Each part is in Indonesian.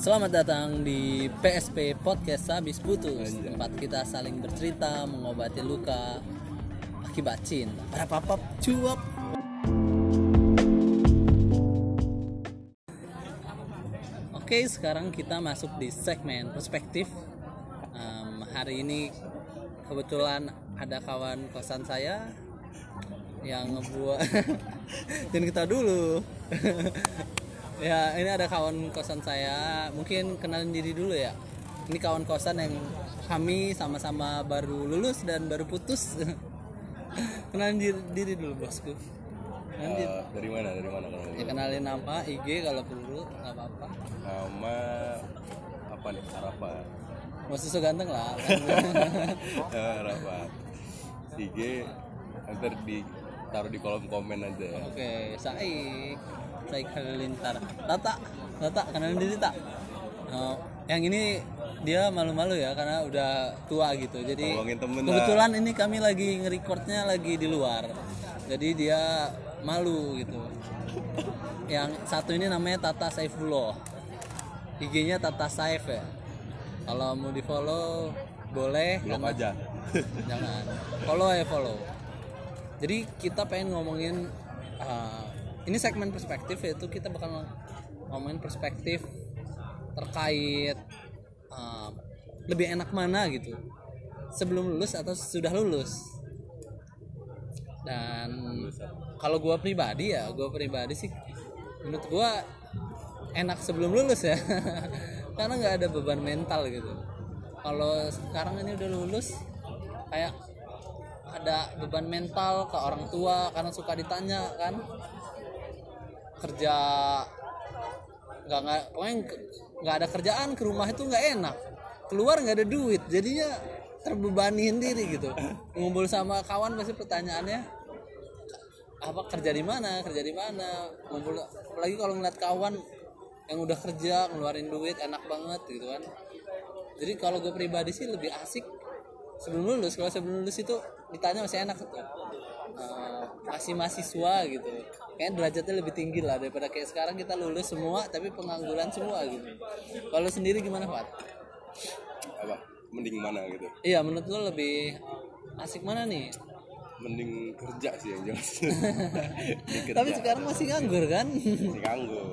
Selamat datang di PSP Podcast Habis Putus. Anjay. Tempat kita saling bercerita Mengobati luka Akibat cinta Para papap cuap. Oke sekarang kita masuk di segmen perspektif. Em, Hari ini kebetulan ada kawan kosan saya yang ngebuat dan kita dulu ya ini ada kawan kosan saya mungkin kenalin diri dulu ya ini kawan kosan yang kami sama-sama baru lulus dan baru putus kenalin diri, diri dulu bosku kenalin diri. Eh, dari mana? Dari mana kalau ya kenalin nama IG kalau perlu nggak apa-apa Nama apa nih? Arafa. mau susu ganteng lah Eh, Arafa. IG ntar di taruh di kolom komen aja ya. oke Saik Saik Halilintar Tata. Tata kenalin diri tak Oh, yang ini dia malu-malu ya karena udah tua gitu. Jadi temen kebetulan ini kami lagi nge-recordnya lagi di luar. Jadi dia malu gitu. Yang satu ini namanya Tata Saifullah. IG-nya Tata Saif ya. Kalau mau di follow boleh. Blok aja. jangan. Follow ya follow. Jadi kita pengen ngomongin uh, ini segmen perspektif yaitu kita bakal ngomongin perspektif terkait uh, lebih enak mana gitu. Sebelum lulus atau sudah lulus. Dan kalau gua pribadi ya gua pribadi sih menurut gua enak sebelum lulus ya. Karena nggak ada beban mental gitu. Kalau sekarang ini udah lulus kayak ada beban mental ke orang tua karena suka ditanya kan kerja nggak nggak pokoknya nggak- ada kerjaan ke rumah itu nggak enak. Keluar nggak ada duit jadinya terbebani sendiri gitu. Ngumpul sama kawan pasti pertanyaannya apa kerja di mana kerja di mana? Ngumpul apalagi kalau ngeliat kawan yang udah kerja ngeluarin duit enak banget gitu kan. Jadi kalau gue pribadi sih lebih asik sebelum lulus kalau sebelum lulus itu ditanya masih enak tuh Masih mahasiswa gitu kayak derajatnya lebih tinggi lah daripada kayak sekarang kita lulus semua tapi pengangguran semua gitu kalau sendiri gimana Fat? Apa? Mending mana gitu? Iya menurut lo lebih asik mana nih? Mending kerja sih yang jelas. Tapi sekarang masih nganggur kan? masih nganggur.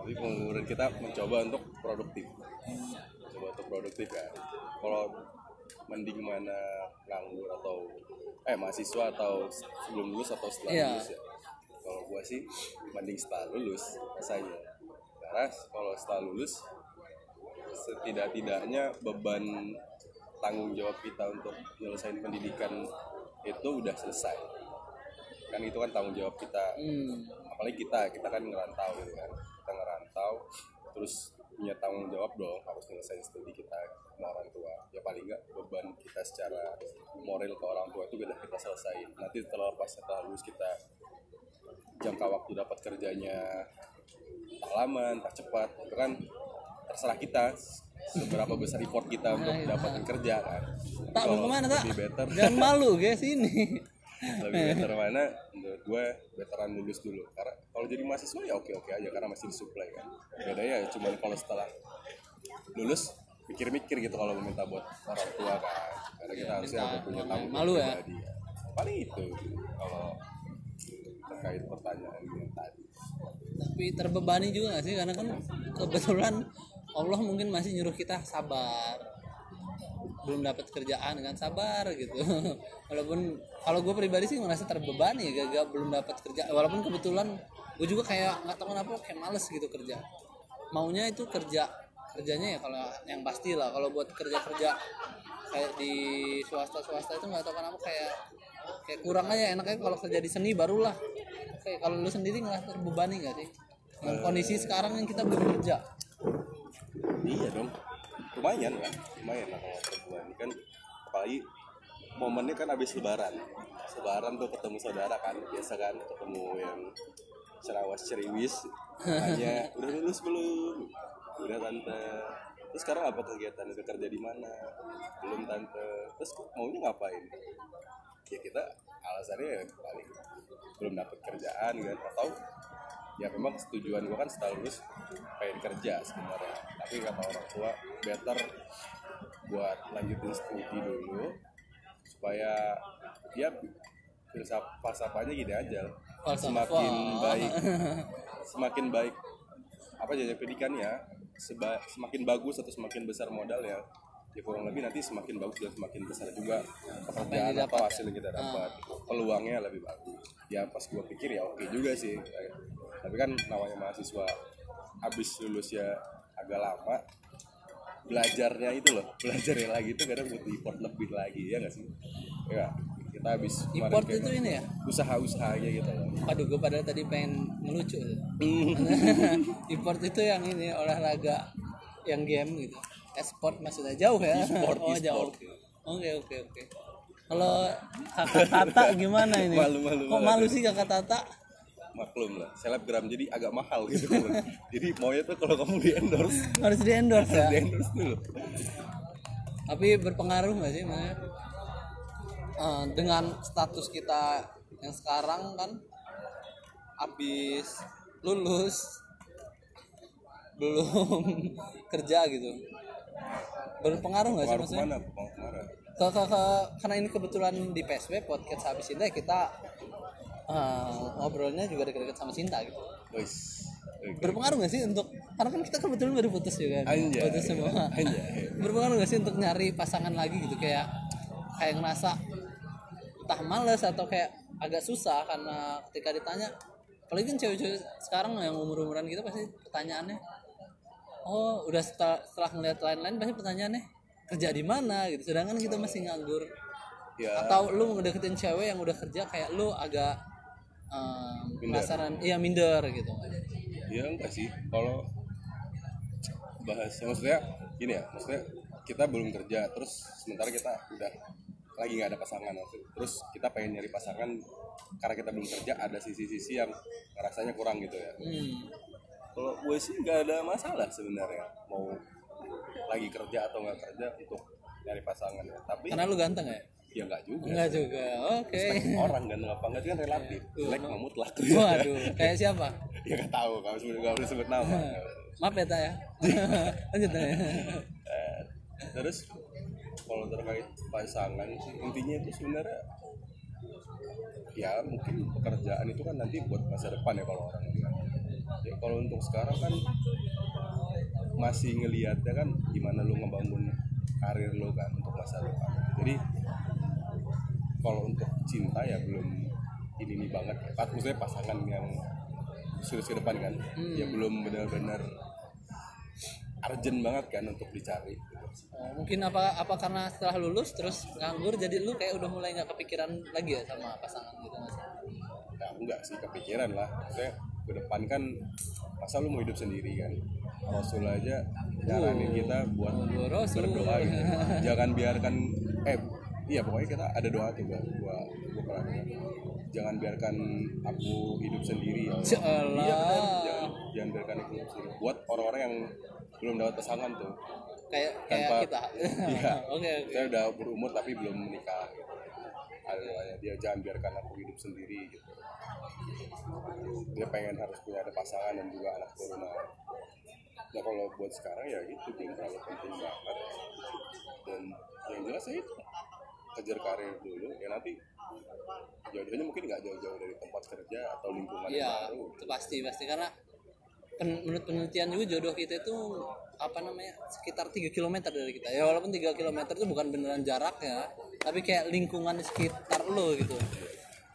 Tapi pengangguran kita mencoba untuk produktif. Coba untuk produktif kan. Kalau mending mana nganggur atau eh mahasiswa atau sebelum lulus atau setelah Iya. lulus ya. Kalau gua sih mending setelah lulus rasanya. Karena kalau setelah lulus setidak-tidaknya beban tanggung jawab kita untuk menyelesaikan pendidikan itu udah selesai kan itu kan tanggung jawab kita Hmm. apalagi kita kita kan ngerantau gitu kan kita ngerantau terus punya tanggung jawab dong harus nyelesain studi kita sama orang tua. Ya paling nggak beban kita secara moral ke orang tua itu udah kita selesaiin. Nanti setelah pas setelah lulus kita jangka waktu dapat kerjanya tak lama tak cepat itu kan terserah kita seberapa besar effort kita untuk Nah, iya. dapatin kerja kan. Tak mau ke mana tak? better. Jangan malu guys ini. lebih better mana? Menurut gue veteran lulus dulu. Karena kalau jadi mahasiswa ya oke oke aja karena masih disuplai kan. Bedanya ya cuman kalau setelah lulus mikir-mikir gitu kalau meminta buat orang tua kan karena kita harusnya minta udah punya tanggung Malu jawab ya? ya. paling itu kalau terkait pertanyaan yang tadi Tapi terbebani juga gak sih? Karena kan kebetulan Allah mungkin masih nyuruh kita sabar. Belum dapat kerjaan kan sabar gitu. Walaupun kalau gue pribadi sih merasa terbebani ya gak, belum dapat kerja. Walaupun kebetulan gue juga kayak nggak tahu kenapa kayak males gitu kerja. Maunya itu kerja kerjanya ya kalau yang pasti lah. Kalau buat kerja kerja kayak di swasta swasta itu nggak tahu kenapa kayak kayak kurang aja. Enaknya kalau kerja di seni barulah. Oke kalau lu sendiri nggak terbebani nggak sih? Dengan kondisi sekarang yang kita belum kerja iya dong. Lumayan kan lumayan lah kalau ini kan apalagi momennya kan habis lebaran. Lebaran tuh ketemu saudara kan biasa kan ketemu yang cerawas ceriwis. Tanya udah lulus belum udah tante. Terus sekarang apa kegiatan udah kerja di mana? Belum tante. Terus maunya ngapain? Ya kita alasannya ya paling belum dapat kerjaan kan? Atau ya memang tujuan gue kan setelah lulus pengen kerja sebenarnya. Tapi kata orang tua better buat lanjutin studi dulu supaya ya filsafat falsafahnya gini aja. Falsafah. semakin baik. Semakin baik apa jadi pendidikannya seba- semakin bagus atau semakin besar modal ya ya kurang lebih nanti semakin bagus dan semakin besar juga pekerjaan ya? hasil yang kita dapat. Peluangnya lebih bagus. Ya pas gua pikir ya oke juga sih. Tapi kan namanya mahasiswa habis lulus ya agak lama belajarnya itu loh belajarnya lagi itu kadang butuh effort lebih lagi ya nggak sih? Ya kita habis Import kayak itu ini ya usaha-usahanya gitu loh Waduh, gue padahal tadi pengen ngelucu. Import itu yang ini olahraga, yang game gitu. Esport maksudnya jauh ya? E-sport, oh e-sport. jauh. Oke oke oke. Kalau kakak Tata gimana ini? Malu, malu Kok banget. malu sih kakak Tata? maklum lah selebgram jadi agak mahal gitu jadi maunya tuh kalau kamu di endorse Harus di endorse ya. di endorse dulu Tapi berpengaruh nggak sih maksudnya? Eh, dengan status kita yang sekarang kan habis lulus belum kerja gitu berpengaruh nggak sih maksudnya ke mana pengaruh ke mana ke, ke, ke- karena ini kebetulan di PSB podcast habis ini kita eh, ngobrolnya juga deket-deket sama Cinta gitu Wis. Berpengaruh nggak sih untuk karena kan kita kebetulan baru putus juga kan? Anjay. putus semua Anjay. berpengaruh nggak sih untuk nyari pasangan lagi gitu kayak kayak ngerasa entah males atau kayak agak susah karena ketika ditanya apalagi kan cewek-cewek sekarang yang umur-umuran gitu pasti pertanyaannya oh udah setelah, setelah ngeliat lain-lain pasti pertanyaannya kerja di mana? Gitu. Sedangkan kita masih nganggur. Ya. Atau lu ngedeketin cewek yang udah kerja kayak lu agak um, Minder. penasaran. Iya minder gitu. Ya enggak sih. Kalau bahas ya maksudnya gini ya maksudnya kita belum kerja terus sementara kita udah lagi nggak ada pasangan maksud- terus kita pengen nyari pasangan karena kita belum kerja ada sisi-sisi yang rasanya kurang gitu ya. Hmm. kalau gue sih nggak ada masalah sebenarnya mau lagi kerja atau nggak kerja untuk nyari pasangan ya. Tapi karena lu ganteng ya? Ya nggak juga enggak juga oke. Orang kan apa enggak itu kan relatif. Jelek nggak mutlak. Waduh kayak siapa? Ya nggak tahu kalau sebut nggak sebut nama. Maaf ya ya lanjut ya terus kalau terkait pasangan sih intinya itu sebenarnya ya mungkin pekerjaan itu kan nanti buat masa depan ya kalau orang bilang. Ya kalau untuk sekarang kan masih ngelihatnya kan gimana lu ngebangun karir lo kan untuk masa depan. Jadi kalau untuk cinta ya belum ini ini banget pas maksudnya pasangan yang serius ke depan kan ya belum benar-benar urgent banget kan untuk dicari Oh, mungkin apa apa karena setelah lulus terus nganggur jadi lu kayak udah mulai nggak kepikiran lagi ya sama pasangan gitu nggak sih? ya enggak sih kepikiran lah. Maksudnya ke depan kan masa lu mau hidup sendiri kan? Rasul aja nyaranin kita buat Rasul. berdoa gitu. Jangan biarkan eh iya pokoknya kita ada doa tuh gua gua, gua pernah dengar. jangan biarkan aku hidup sendiri ya. Iya benar jangan, jangan biarkan aku hidup sendiri. Buat orang-orang yang belum dapat pasangan tuh kayak kayak Tanpa- kita. iya. Oke oke. saya udah berumur tapi belum menikah. Gitu. ada doanya dia jangan biarkan aku hidup sendiri gitu. Dia pengen harus punya ada pasangan dan juga anak turunan nah kalau buat sekarang ya gitu belum terlalu penting banget. Dan yang jelas sih kejar karir dulu. Ya nanti jauh-jauhnya mungkin nggak jauh-jauh dari tempat kerja atau lingkungan yang Iya, baru. itu pasti pasti. Karena menurut penelitian juga jodoh kita itu apa namanya sekitar 3 km dari kita. Ya walaupun 3 km itu bukan beneran jarak ya tapi kayak lingkungan di sekitar lo gitu.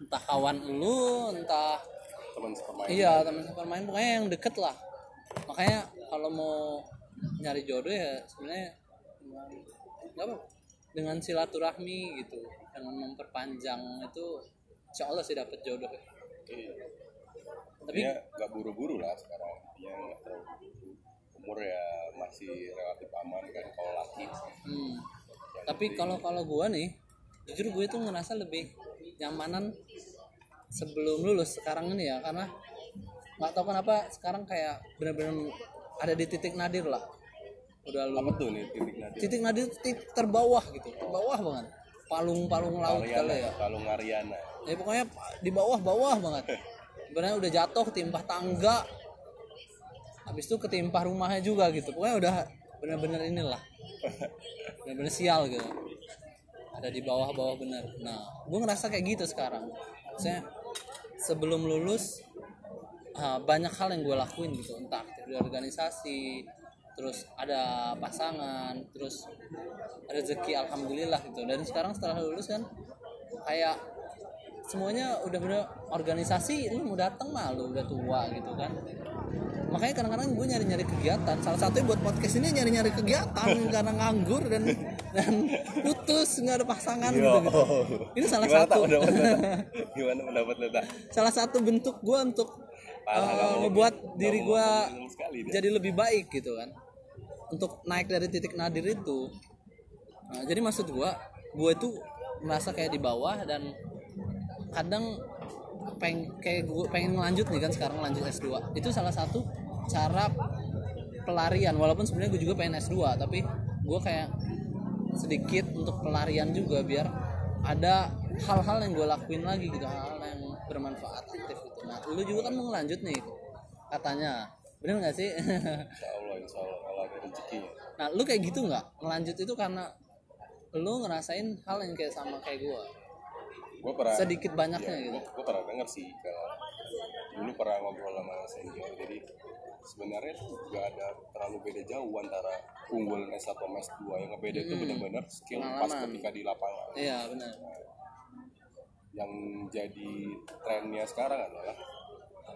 Entah kawan lu entah teman sepermain iya teman sepermain pokoknya yang deket lah. Makanya kalau mau nyari jodoh ya sebenarnya nggak apa dengan silaturahmi gitu dengan memperpanjang itu insya Allah sih dapet jodoh Iya. Tapi Intinya nggak buru-buru lah sekarang Intinya nggak terlalu buru umur ya masih relatif aman kan kalau laki Hmm. Tapi kalau kalau gua nih, jujur gue tuh ngerasa lebih nyamanan sebelum lulus sekarang ini ya karena nggak tahu kenapa sekarang kayak bener-bener ada di titik nadir lah. Udah apa lulus. tuh nih titik nadir Titik nadir titik terbawah gitu, terbawah banget. Palung-palung laut Ariana kali ya. kalau Ngariana Ya pokoknya di bawah-bawah banget. sebenarnya udah jatuh ketimpah tangga. Habis itu ketimpah rumahnya juga gitu. Pokoknya udah bener-bener inilah. Bener-bener sial gitu. Ada di bawah-bawah bener. Nah gue ngerasa kayak gitu sekarang. Saya sebelum lulus ah, banyak hal yang gue lakuin gitu. Entah di organisasi terus ada pasangan terus rezeki alhamdulillah gitu. Dan sekarang setelah lulus kan kayak semuanya udah bener organisasi lu mau datang malu udah tua gitu kan makanya kadang-kadang gue nyari-nyari kegiatan salah satunya buat podcast ini nyari-nyari kegiatan karena nganggur dan dan putus nggak ada pasangan Yo. gitu, gitu. ini salah Gimana, satu? Pendapat? Gimana pendapat lu, salah satu bentuk gue untuk Parah, uh, nggak mau- ngebuat nggak diri gue jadi lebih baik gitu kan untuk naik dari titik nadir itu Nah, jadi maksud gue gue itu merasa kayak di bawah dan kadang peng kayak gue pengen ngelanjut nih kan sekarang lanjut S2 itu salah satu cara pelarian walaupun sebenarnya gue juga pengen S2 tapi gue kayak sedikit untuk pelarian juga biar ada hal-hal yang gue lakuin lagi gitu hal-hal yang bermanfaat aktif gitu. Nah lu juga kan mau ngelanjut nih katanya. Bener nggak sih? Insya Allah, insya Allah kalau ada rezeki. nah lu kayak gitu nggak? Ngelanjut itu karena lu ngerasain hal yang kayak sama kayak gue Gue pernah sedikit banyaknya gitu. gue pernah denger sih ke dulu pernah ngobrol sama senior. Jadi sebenarnya tuh gak ada terlalu beda jauh antara unggul S1 sama S2 yang ngebeda itu benar-benar skill pas Pengalaman. ketika di lapangan. Iya benar yang jadi trennya sekarang adalah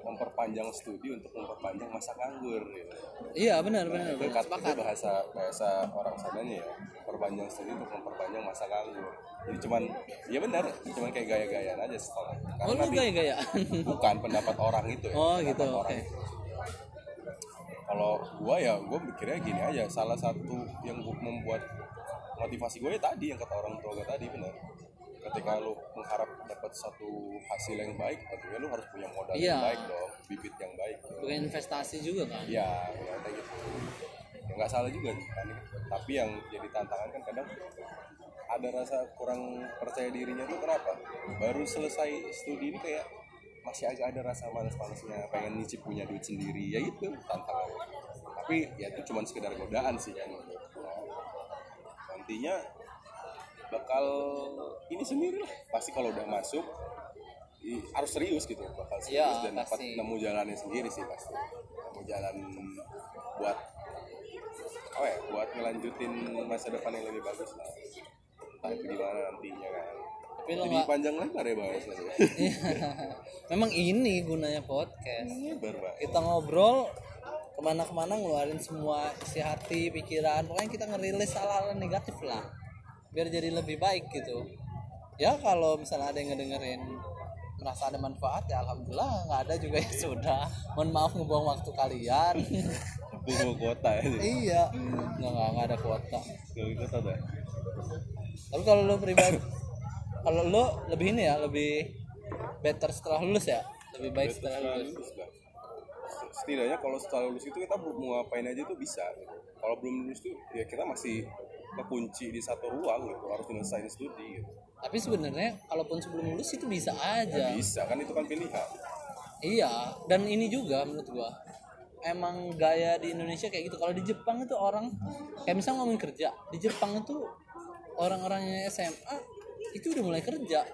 memperpanjang studi untuk memperpanjang masa nganggur gitu. iya benar benar itu, benar kat- itu bahasa bahasa orang sananya ya memperpanjang studi untuk memperpanjang masa nganggur jadi cuman ya benar cuman kayak gaya-gayaan aja setelah oh lu gaya-gayaan bukan pendapat orang itu ya Oh, gitu, orang oke. itu. kalau gua ya gua mikirnya gini aja salah satu yang bu- membuat motivasi gue ya tadi yang kata orang tua gue tadi benar ketika lu mengharap dapat satu hasil yang baik tentunya lu harus punya modal Iya. yang baik dong bibit yang baik bukan investasi juga kan? Ya ya kayak gitu. Ya nggak salah juga kan. Tapi yang jadi tantangan kan kadang ada rasa kurang percaya dirinya tuh kenapa? Baru selesai studi ini kayak masih agak ada rasa malas-malasnya pengen nyicip punya duit sendiri ya itu tantangan tapi ya itu cuma sekedar godaan sih kan. Nantinya bakal ini sendiri lah. Pasti kalau udah masuk i- harus serius gitu. Bakal serius Iya, dan dapat nemu jalannya sendiri sih pasti. Nemu jalan buat apa ya buat ngelanjutin masa depan yang lebih bagus lah. Entah itu gimana nantinya kan. Tapi lo jadi nggak panjang lebar ya bahasnya memang ini gunanya podcast. Lebar kita ngobrol ke mana-kemana ngeluarin semua isi hati pikiran. Pokoknya kita ngerilis hal-hal negatif lah biar jadi lebih baik gitu. Ya kalau misalnya ada yang ngedengerin merasa ada manfaat ya alhamdulillah nggak ada juga ya sudah. Mohon maaf ngebuang waktu kalian. Tunggu kuota ya. Iya. Nggak nggak nggak ada kuota. Tunggu kuota dah tapi kalau lo pribadi kalau lo lebih ini ya lebih better setelah lulus ya? Lebih baik setelah Setelah lulus. lulus setidaknya kalau setelah lulus itu kita mau ngapain aja tuh bisa. Gitu. kalau belum lulus tuh ya kita masih kekunci di satu ruang gitu harus nyelesain studi gitu tapi sebenarnya kalaupun sebelum lulus itu bisa aja bisa kan itu kan pilihan Iya, dan ini juga menurut gua emang gaya di Indonesia kayak gitu. Kalau di Jepang itu orang kayak misalnya ngomongin kerja, di Jepang itu orang-orangnya SMA itu udah mulai kerja.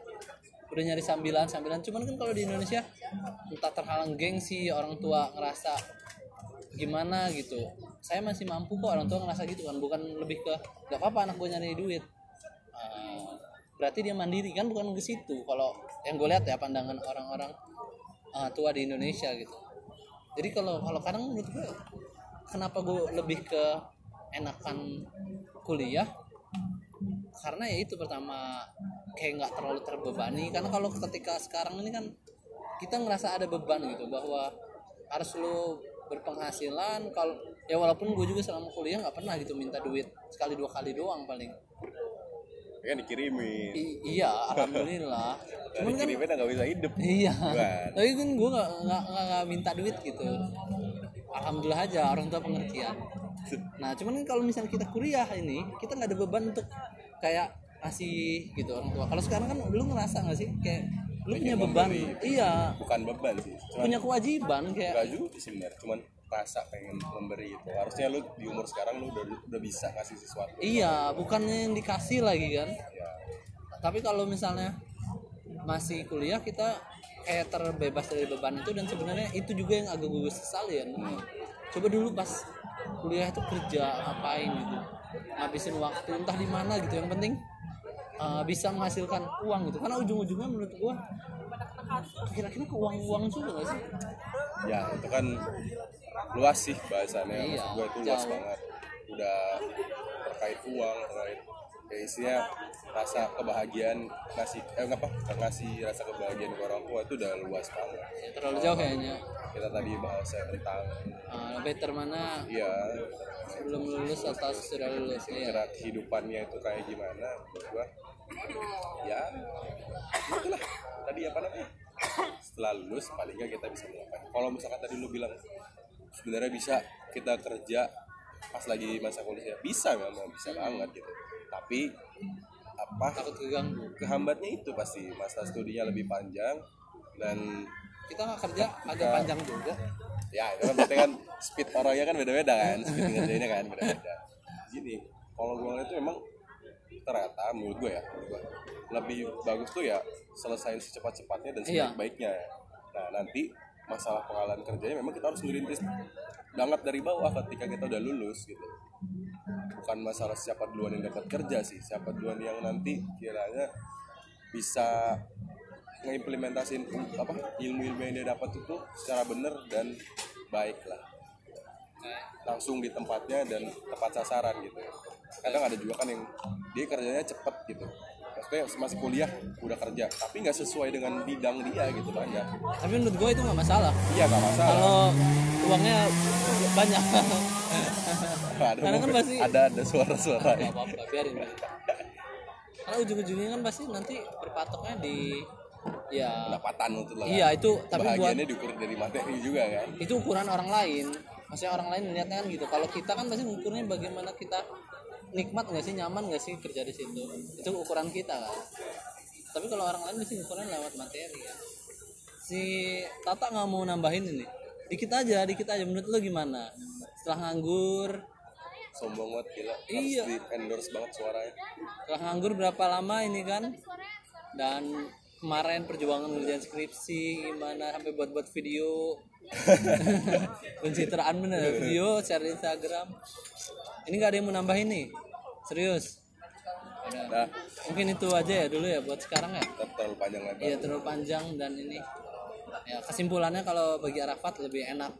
Udah nyari sambilan, sambilan. Cuman kan kalau di Indonesia entah terhalang gengsi, orang tua ngerasa gimana gitu. Saya masih mampu kok orang tua ngerasa gitu kan, bukan lebih ke gak apa-apa anak gue nyari duit. Ah, berarti dia mandiri kan bukan ke situ. Kalau yang gue lihat ya pandangan orang-orang uh, tua di Indonesia gitu. Jadi kalau kalau kadang menurut gue kenapa gue lebih ke enakan kuliah karena ya itu pertama kayak nggak terlalu terbebani karena kalau ketika sekarang ini kan kita ngerasa ada beban gitu bahwa harus lu berpenghasilan kalau ya walaupun gue juga selama kuliah nggak pernah gitu minta duit sekali dua kali doang paling ya kan dikirimin I- iya alhamdulillah Nah, cuman kan dikirimin nggak bisa hidup Iya. Bukan. Tapi kan gue gak, nggak nggak nggak minta duit gitu. Alhamdulillah aja orang tua pengertian. Nah cuman kan kalau misalnya kita kuliah ini kita nggak ada beban untuk kayak ngasih gitu orang tua. Kalau sekarang kan lu ngerasa nggak sih kayak lu punya beban iya bukan beban sih cuman punya kewajiban kayak enggak juga sih sebenarnya cuman rasa pengen memberi itu. Harusnya lu di umur sekarang lu udah udah bisa ngasih sesuatu. Iya bukannya yang dikasih lagi kan? Ya tapi kalau misalnya masih kuliah kita kayak terbebas dari beban itu dan sebenarnya itu juga yang agak gue sesali ya coba dulu pas kuliah itu kerja ngapain gitu? Ngabisin waktu entah di mana gitu. Yang penting uh, bisa menghasilkan uang gitu. Karena ujung-ujungnya menurut gua kira-kira ke uang-uang juga gak sih? Ya itu kan luas sih bahasannya. Iya, maksud gue itu luas jauh. banget. Udah terkait uang terkait kayak isinya rasa kebahagiaan ngasih eh apa ngasih rasa kebahagiaan ke orang tua itu udah luas banget. Ya, terlalu jauh kayaknya. Kita tadi bahas tentang uh, better mana ya sebelum lulus atau sudah lulus ya kira kehidupannya itu kayak gimana gua? Ya itulah. Tadi apa namanya setelah lulus paling nggak kita bisa melakukan. Kalau misalkan tadi lu bilang sebenarnya bisa kita kerja pas lagi masa kuliah. Bisa memang bisa banget gitu. Tapi apa? Takut keganggu. Kehambatnya itu pasti. Masa studinya lebih panjang dan kita nggak kerja agak panjang juga. Ya itu kan berarti kan speed orangnya kan beda-beda kan. Speed ngerjainnya kan beda-beda. Gini kalau gue ngeliat itu memang ternyata menurut gue ya menurut lebih bagus tuh ya selesain secepat-cepatnya dan Iya. sebaik-baiknya. Nah nanti masalah pengalaman kerjanya memang kita harus ngerintis banget dari bawah ketika kita udah lulus gitu. Bukan masalah siapa duluan yang dapat kerja sih siapa duluan yang nanti kiranya bisa ngeimplementasin apa ilmu-ilmu yang dia dapat itu secara benar dan baik lah. Langsung di tempatnya dan tepat sasaran gitu kadang ada juga kan yang dia kerjanya cepet gitu. Maksudnya masih kuliah udah kerja. Tapi nggak sesuai dengan bidang dia gitu banyak tapi menurut gue itu nggak masalah. Iya nggak masalah. Kalau uangnya banyak. Ada karena kan pasti- ada ada suara-suara. Nggak apa-apa biarin karena ujung-ujungnya kan pasti nanti berpatoknya di ya pendapatan untuk lah. Iya, itu- tapi buat- diukur dari materi juga kan? Itu ukuran orang lain. Maksudnya orang lain melihatnya kan gitu. Kalau kita kan pasti ngukurnya bagaimana kita nikmat nggak sih nyaman nggak sih kerja di situ? Itu ukuran kita kan? Tapi kalau orang lain pasti ngukurnya lewat materi ya si Tata nggak mau nambahin ini. Dikit aja dikit aja. Menurut lo gimana? Setelah nganggur. Sombong banget gila. Harus Iya. di endorse banget suaranya. Setelah nganggur berapa lama ini kan? Dan kemarin perjuangan ngerjain skripsi gimana sampai buat-buat video. Pencitraan bener. Video share di Instagram. Ini nggak ada yang mau nambahin nih serius? Nah. Mungkin itu aja ya dulu ya buat sekarang ya? Tetap terlalu panjang lebar. Iya terlalu panjang dan ini ya kesimpulannya kalau bagi Arafat lebih enak.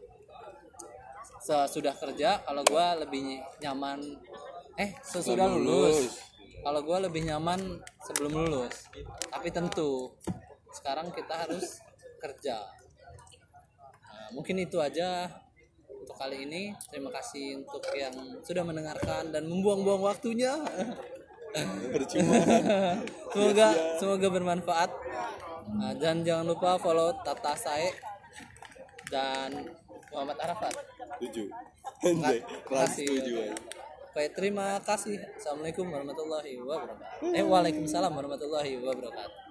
Sesudah kerja kalau gua lebih nyaman eh sesudah lulus. lulus. kalau gua lebih nyaman sebelum lulus. Tapi tentu sekarang kita harus kerja. Nah, mungkin itu aja untuk kali ini terima kasih untuk yang sudah mendengarkan dan membuang-buang waktunya percuma semoga semoga bermanfaat Nah, dan jangan lupa follow Tata Sae dan Muhammad Arafat tujuh anjay kelas Kasih. tujuh. Baik, terima kasih. Assalamualaikum warahmatullahi wabarakatuh. Eh, waalaikumsalam warahmatullahi wabarakatuh.